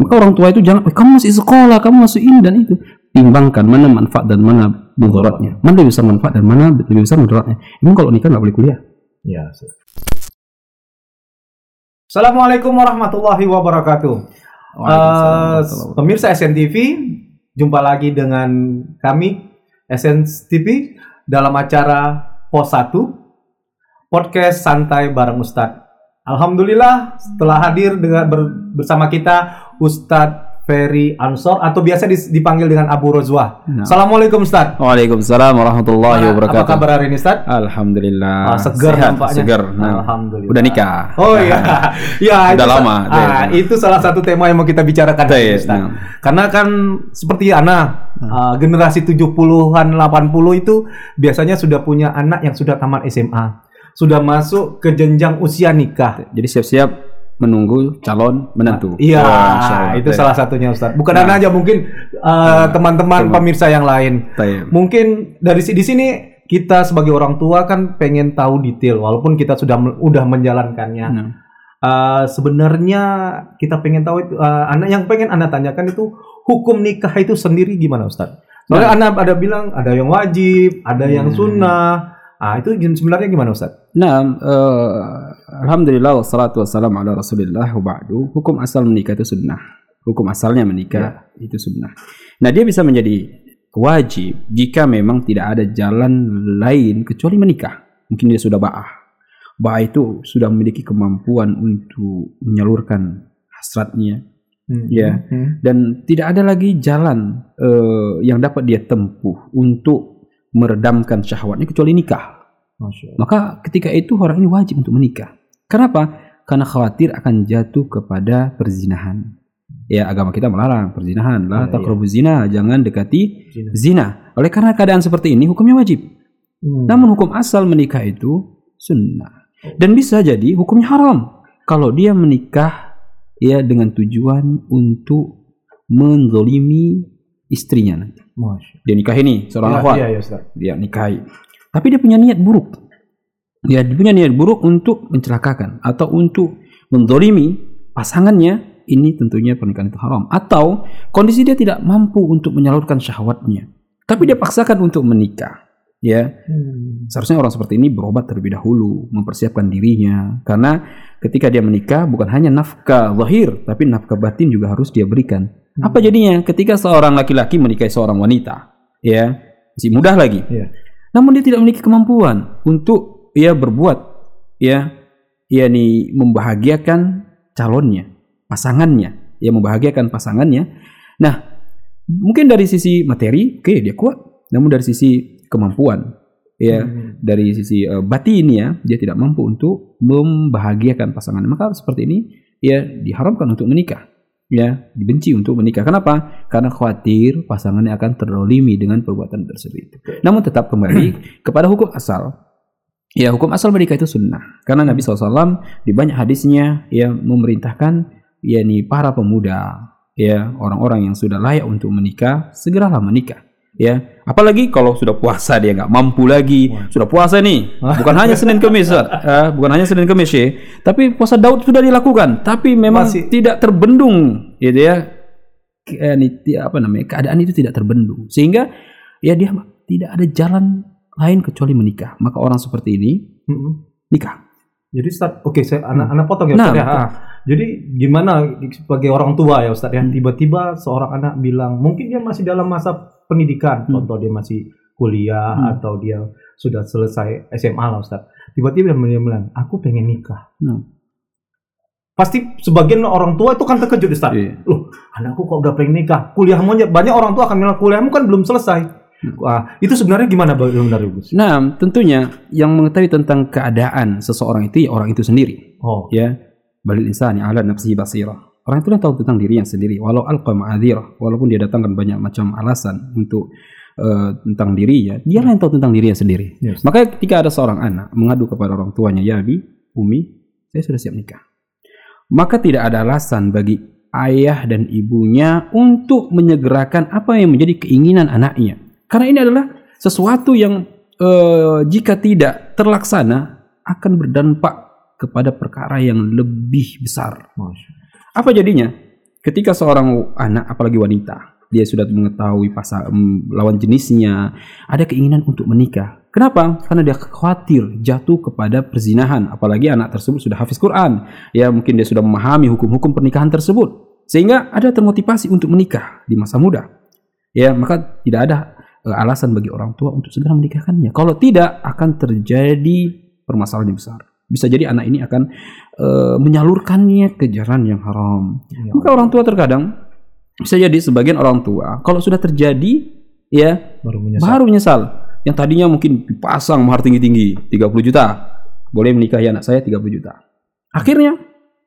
Maka orang tua itu jangan, "Eh, kamu masih sekolah, kamu masuk ini dan itu. Timbangkan mana manfaat dan mana mudaratnya. Mana lebih besar manfaat dan mana lebih besar mudaratnya. Emang kalau nikah nggak boleh kuliah? Ya. Ustaz. Assalamualaikum warahmatullahi wabarakatuh. Eh, pemirsa SNTV, jumpa lagi dengan kami SNTV dalam acara POS 1 podcast santai bareng Ustadz. Alhamdulillah setelah hadir dengan ber- bersama kita Ustadz Ferry Ansor atau biasa dipanggil dengan Abu Rozwa. Nah. Assalamualaikum Ustadz. Waalaikumsalam warahmatullahi Apa wabarakatuh. kabar hari ini Ustadz? Alhamdulillah. Ah, segar Sehat, nampaknya. Segar. Nah, Alhamdulillah. Udah nikah. Oh iya, ya Udah itu, lama. Ah, itu salah satu tema yang mau kita bicarakan hari Iya, Ustaz. nah. Karena kan seperti Ana, ah, generasi 70-an 80 itu biasanya sudah punya anak yang sudah tamat SMA, sudah masuk ke jenjang usia nikah. Jadi siap-siap menunggu calon menantu. Iya, Wah, Masya Allah. itu salah satunya Ustaz. Bukan Nah. Aja mungkin ah, teman-teman teman. pemirsa yang lain. Mungkin dari di sini kita sebagai orang tua kan pengen tahu detail walaupun kita sudah udah menjalankannya. Nah. Uh, sebenarnya kita pengen tahu itu uh, anak yang pengen anda tanyakan itu hukum nikah itu sendiri gimana Ustaz? Soalnya anda ada bilang ada yang wajib, ada yang Hmm. sunnah. Ah itu sebenarnya gimana Ustaz? Nah, eh, alhamdulillah wassalatu wassalamu ala Rasulillah wa ba'du. Hukum asal menikah itu sunnah. Hukum asalnya menikah itu sunnah. Nah, dia bisa menjadi wajib jika memang tidak ada jalan lain kecuali menikah. Mungkin dia sudah ba'ah. Ba'ah itu sudah memiliki kemampuan untuk menyalurkan hasratnya Ya. Hmm. dan tidak ada lagi jalan eh, yang dapat dia tempuh untuk meredamkan syahwatnya kecuali nikah. Maka ketika itu orang ini wajib untuk menikah. Kenapa? Karena khawatir akan jatuh kepada perzinahan. Ya agama kita melarang perzinahan lah Ya, taqrabu zina, jangan dekati Zina. zina. Oleh karena keadaan seperti ini hukumnya wajib. Hmm. Namun hukum asal menikah itu sunnah. Dan bisa jadi hukumnya haram kalau dia menikah ya dengan tujuan untuk menzolimi istrinya nanti. Dia nikah ini seorang akhwat Iya, iya, Ustaz. dia nikahi. Tapi dia punya niat buruk. Ya, dia punya niat buruk untuk mencelakakan atau untuk menzolimi pasangannya. Ini tentunya pernikahan itu haram. Atau kondisi dia tidak mampu untuk menyalurkan syahwatnya. Tapi dia paksakan untuk menikah. Ya, Hmm. seharusnya orang seperti ini berobat terlebih dahulu, mempersiapkan dirinya. Karena ketika dia menikah bukan hanya nafkah zahir, tapi nafkah batin juga harus dia berikan. Apa jadinya ketika seorang laki-laki menikahi seorang wanita, ya masih mudah lagi, Iya. namun dia tidak memiliki kemampuan untuk ya berbuat, ya, yakni membahagiakan calonnya, pasangannya, ya membahagiakan pasangannya. Nah, mungkin dari sisi materi, oke dia kuat, namun dari sisi kemampuan, ya Hmm. dari sisi uh, batinnya dia tidak mampu untuk membahagiakan pasangan. Maka seperti ini ya diharamkan untuk menikah. Ya, dibenci untuk menikah. Kenapa? Karena khawatir pasangannya akan terdolimi dengan perbuatan tersebut. Namun tetap kembali kepada hukum asal. Ya, hukum asal menikah itu sunnah. Karena Nabi SAW di banyak hadisnya ya memerintahkan yakni para pemuda, ya orang-orang yang sudah layak untuk menikah, segeralah menikah. Ya, apalagi kalau sudah puasa dia nggak mampu lagi, sudah puasa nih, bukan hanya Senin Kamis, Ustaz. Eh, bukan hanya Senin Kamis ya, tapi puasa Daud sudah dilakukan, tapi memang Masih- tidak terbendung, gitu ya. Eh, apa namanya keadaan itu tidak terbendung, sehingga ya dia tidak ada jalan lain kecuali menikah. Maka orang seperti ini Hmm. nikah. Jadi Ustaz, oke saya anak anak potong ya Nah, Ustaz ya. betul. Ah, Jadi gimana sebagai orang tua ya Ustaz ya, Hmm. tiba-tiba seorang anak bilang mungkin dia masih dalam masa pendidikan, Hmm. contoh dia masih kuliah Hmm. atau dia sudah selesai SMA lah Ustaz. Tiba-tiba dia bilang, "Aku pengen nikah." Hmm. Pasti sebagian orang tua itu kan terkejut Ustaz. Iya. Loh, anakku kok udah pengen nikah? Kuliahmu aja banyak orang tua akan bilang kuliahmu kan belum selesai. Wah, itu sebenarnya gimana benar Gus? Nah, tentunya yang mengetahui tentang keadaan seseorang itu ya orang itu sendiri. Oh, Ya, balil insani ala nafsihi basirah. Orang itu yang tahu tentang dirinya sendiri. Walau alqa ma'adhirah, walaupun dia datangkan banyak macam alasan untuk eh, tentang dirinya, dia yang tahu tentang dirinya sendiri. Yes. Maka ketika ada seorang anak mengadu kepada orang tuanya, ya Abi, Umi, saya sudah siap nikah. Maka tidak ada alasan bagi ayah dan ibunya untuk menyegerakan apa yang menjadi keinginan anaknya. Karena ini adalah sesuatu yang eh, jika tidak terlaksana akan berdampak kepada perkara yang lebih besar. Apa jadinya? ketika seorang anak apalagi wanita dia sudah mengetahui pasal um, lawan jenisnya ada keinginan untuk menikah. Kenapa? Karena dia khawatir jatuh kepada perzinahan. Apalagi anak tersebut sudah hafiz Quran. Ya mungkin dia sudah memahami hukum-hukum pernikahan tersebut. Sehingga ada termotivasi untuk menikah di masa muda. Ya maka tidak ada alasan bagi orang tua untuk segera menikahkannya kalau tidak akan terjadi permasalahan yang besar bisa jadi anak ini akan uh, menyalurkannya ke jalan yang haram. Ya. Maka orang tua terkadang bisa jadi sebagian orang tua kalau sudah terjadi ya baru menyesal. Baru menyesal. Yang tadinya mungkin dipasang mahar tinggi-tinggi 30 juta. Boleh menikahi anak saya 30 juta. Akhirnya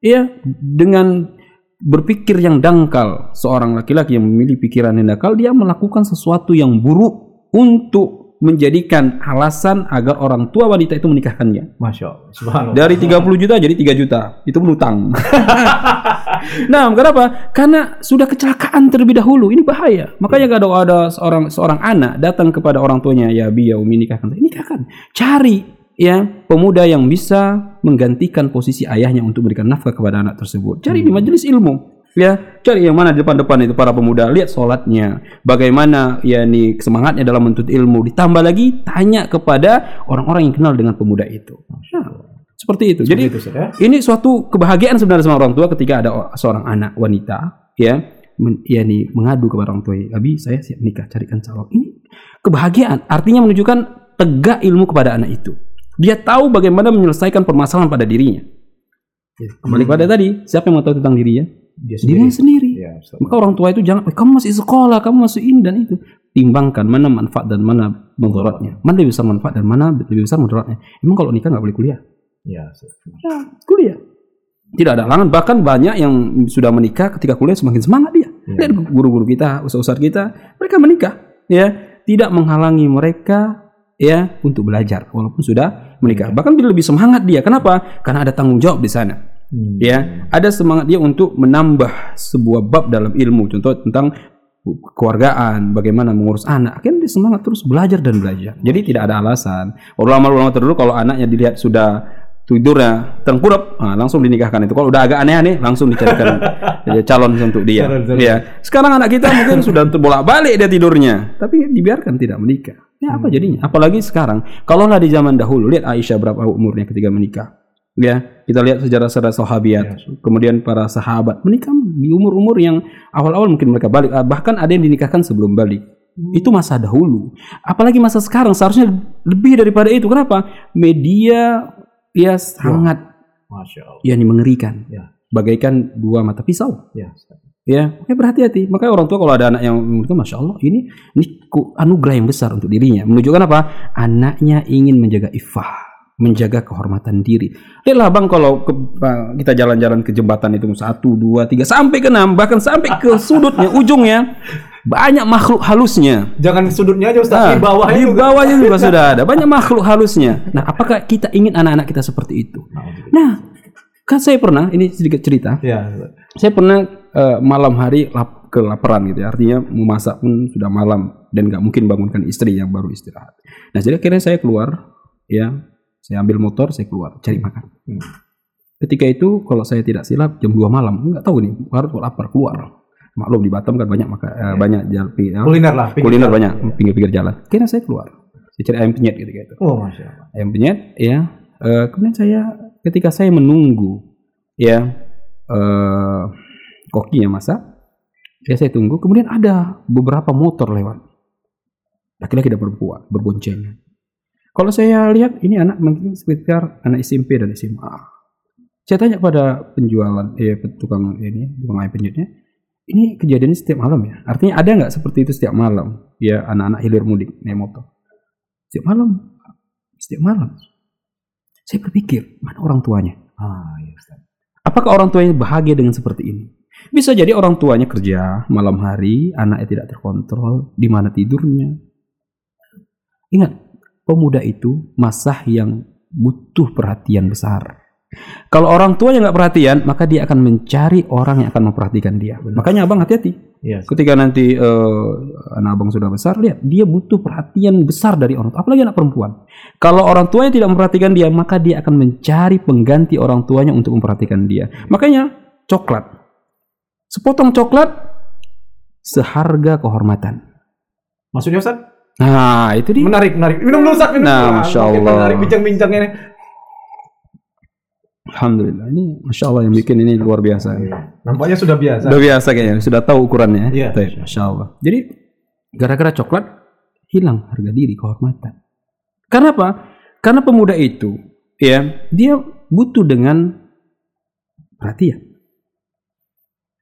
ya dengan berpikir yang dangkal seorang laki-laki yang memilih pikiran yang dangkal dia melakukan sesuatu yang buruk untuk menjadikan alasan agar orang tua wanita itu menikahkannya. Masya Allah. Dari 30 juta jadi 3 juta. Itu berutang. nah, kenapa? Karena sudah kecelakaan terlebih dahulu. Ini bahaya. Makanya kalau ada seorang seorang anak datang kepada orang tuanya, ya bi ya umi nikahkan. Nikahkan. Cari ya pemuda yang bisa menggantikan posisi ayahnya untuk memberikan nafkah kepada anak tersebut. Cari hmm. di majelis ilmu ya. Cari yang mana di depan-depan itu para pemuda. Lihat sholatnya. Bagaimana ya nih semangatnya dalam menuntut ilmu. Ditambah lagi tanya kepada orang-orang yang kenal dengan pemuda itu. Nah, seperti itu. Seperti jadi itu, ya? ini suatu kebahagiaan sebenarnya sama orang tua ketika ada seorang anak wanita ya. Men, ya nih mengadu kepada orang tua Abi saya siap nikah carikan calon. Ini kebahagiaan. Artinya menunjukkan tegak ilmu kepada anak itu dia tahu bagaimana menyelesaikan permasalahan pada dirinya kembali hmm. pada tadi siapa yang mau tahu tentang dirinya dia sendiri. Dirinya sendiri. Ya, Maka orang tua itu jangan, kamu masih sekolah, kamu masih indan itu. Timbangkan mana manfaat dan mana mudaratnya. Mana lebih besar manfaat dan mana lebih besar mudaratnya. Emang kalau nikah nggak boleh kuliah? Ya, ya kuliah. Tidak ada halangan. Bahkan banyak yang sudah menikah ketika kuliah semakin semangat dia. Ya. Lihat guru-guru kita, usaha-usaha kita, mereka menikah. Ya, tidak menghalangi mereka ya untuk belajar walaupun sudah menikah. Ya. Bahkan lebih semangat dia. Kenapa? Karena ada tanggung jawab di sana. Hmm. Ya, ada semangat dia untuk menambah sebuah bab dalam ilmu, contoh tentang keluargaan, bagaimana mengurus anak. Akhirnya dia semangat terus belajar dan belajar. Jadi tidak ada alasan. Ulama-ulama terdahulu kalau anaknya dilihat sudah tidurnya tengkurap, nah, langsung dinikahkan itu. Kalau udah agak aneh-aneh, langsung dicarikan calon untuk dia. Ya. Sekarang anak kita mungkin sudah terbolak-balik dia tidurnya, tapi dibiarkan tidak menikah. Ya apa hmm. jadinya? Apalagi sekarang, kalau nggak di zaman dahulu, lihat Aisyah berapa umurnya ketika menikah ya kita lihat sejarah-sejarah sahabiat ya. kemudian para sahabat menikah di umur-umur yang awal-awal mungkin mereka balik ah, bahkan ada yang dinikahkan sebelum balik hmm. itu masa dahulu apalagi masa sekarang seharusnya lebih daripada itu kenapa media ya sangat Masya Allah. ya mengerikan ya. bagaikan dua mata pisau ya ya ya berhati-hati makanya orang tua kalau ada anak yang menikah masya Allah ini ini anugerah yang besar untuk dirinya menunjukkan apa anaknya ingin menjaga ifah menjaga kehormatan diri. Lihatlah bang kalau ke, kita jalan-jalan ke jembatan itu satu, dua, tiga, sampai ke enam, bahkan sampai ke sudutnya, ujungnya banyak makhluk halusnya. Jangan sudutnya aja Ustaz, nah, di bawahnya di bawahnya juga sudah ada banyak makhluk halusnya. Nah, apakah kita ingin anak-anak kita seperti itu? Nah, kan saya pernah ini sedikit cerita. Ya. Saya pernah uh, malam hari lap, kelaparan gitu ya. Artinya memasak pun sudah malam dan nggak mungkin bangunkan istri yang baru istirahat. Nah, jadi akhirnya saya keluar ya saya ambil motor, saya keluar cari makan. Hmm. Ketika itu kalau saya tidak silap jam 2 malam, nggak tahu nih, harus lapar keluar. Maklum di Batam kan banyak maka ya. banyak jalan ya, kuliner lah, kuliner banyak ya. pinggir-pinggir jalan. Kira saya keluar, saya cari ayam penyet gitu gitu. Oh masya Allah. Ayam penyet, ya. Uh, kemudian saya ketika saya menunggu, ya uh, kokinya masak, ya saya tunggu. Kemudian ada beberapa motor lewat, laki-laki dan perempuan berboncengan. Kalau saya lihat ini anak mungkin sekitar anak SMP dan SMA. Saya tanya pada penjualan, eh tukang ini, tukang ayam penyetnya, ini kejadiannya setiap malam ya? Artinya ada nggak seperti itu setiap malam? Ya anak-anak hilir mudik naik motor. Setiap malam, setiap malam. Saya berpikir mana orang tuanya? Ah, ya Apakah orang tuanya bahagia dengan seperti ini? Bisa jadi orang tuanya kerja malam hari, anaknya tidak terkontrol, di mana tidurnya. Ingat, pemuda itu masa yang butuh perhatian besar. Kalau orang tua yang nggak perhatian, maka dia akan mencari orang yang akan memperhatikan dia. Benar. Makanya abang hati-hati. Yes. Ketika nanti uh, anak abang sudah besar, lihat dia butuh perhatian besar dari orang tua, apalagi anak perempuan. Kalau orang tuanya tidak memperhatikan dia, maka dia akan mencari pengganti orang tuanya untuk memperhatikan dia. Makanya coklat Sepotong coklat seharga kehormatan. Maksudnya Ustaz? Nah, itu dia. Menarik, menarik. Minum dulu Ustaz, minum Nah. Masya Allah. Menarik bincang-bincang ini. Alhamdulillah. Ini Masya Allah yang bikin ini luar biasa. Nampaknya sudah biasa. Sudah biasa kayaknya, sudah tahu ukurannya. Iya. Baik, Masya Allah. Jadi, gara-gara coklat, hilang harga diri, kehormatan. Karena apa? Karena pemuda itu, ya, dia butuh dengan perhatian.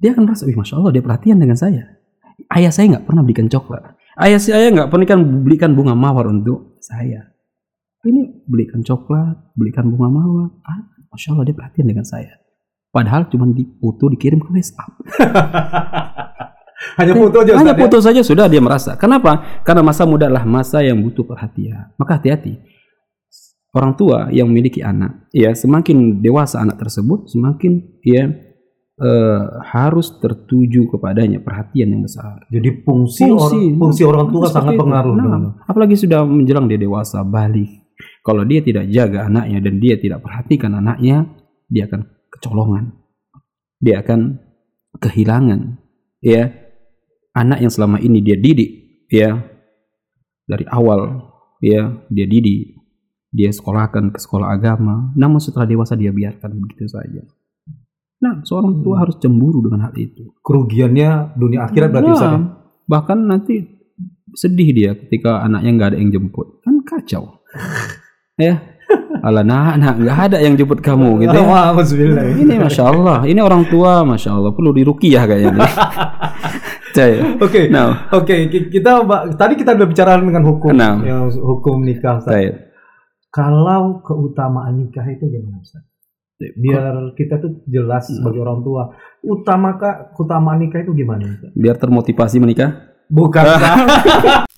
Dia akan merasa, wih Masya Allah, dia perhatian dengan saya. Ayah saya nggak pernah belikan coklat. Ayah saya nggak pernah kan belikan bunga mawar untuk saya. Ini belikan coklat, belikan bunga mawar. Masya Allah, dia perhatian dengan saya. Padahal cuma di foto dikirim ke WhatsApp. Hanya foto aja. Hanya ya? foto saja sudah dia merasa. Kenapa? Karena masa muda adalah masa yang butuh perhatian. Maka hati-hati. Orang tua yang memiliki anak, ya semakin dewasa anak tersebut, semakin ya eh, harus tertuju kepadanya perhatian yang besar. Jadi fungsi, orang, fungsi orang tua sangat pengaruh. Nah, apalagi sudah menjelang dia dewasa, balik. Kalau dia tidak jaga anaknya dan dia tidak perhatikan anaknya, dia akan kecolongan. Dia akan kehilangan ya. Anak yang selama ini dia didik ya. Dari awal ya dia didik dia sekolahkan ke sekolah agama. Namun setelah dewasa dia biarkan begitu saja. Nah seorang tua harus cemburu dengan hal itu. Kerugiannya dunia akhirat berarti Nah, ya? bahkan nanti sedih dia ketika anaknya nggak ada yang jemput. Kan kacau ya ala nah, nah nggak ada yang jemput kamu gitu ya. Wah, Alhamdulillah. ini masya Allah ini orang tua masya Allah perlu dirukiah kayaknya. Oke. Nah, Oke, ki- kita tadi kita udah bicara dengan hukum Nah. yang hukum nikah Ustaz. Kalau keutamaan nikah itu gimana Ustaz? Biar kita tuh jelas Hmm. sebagai orang tua, utama keutamaan nikah itu gimana Ustaz? biar termotivasi menikah Bukan.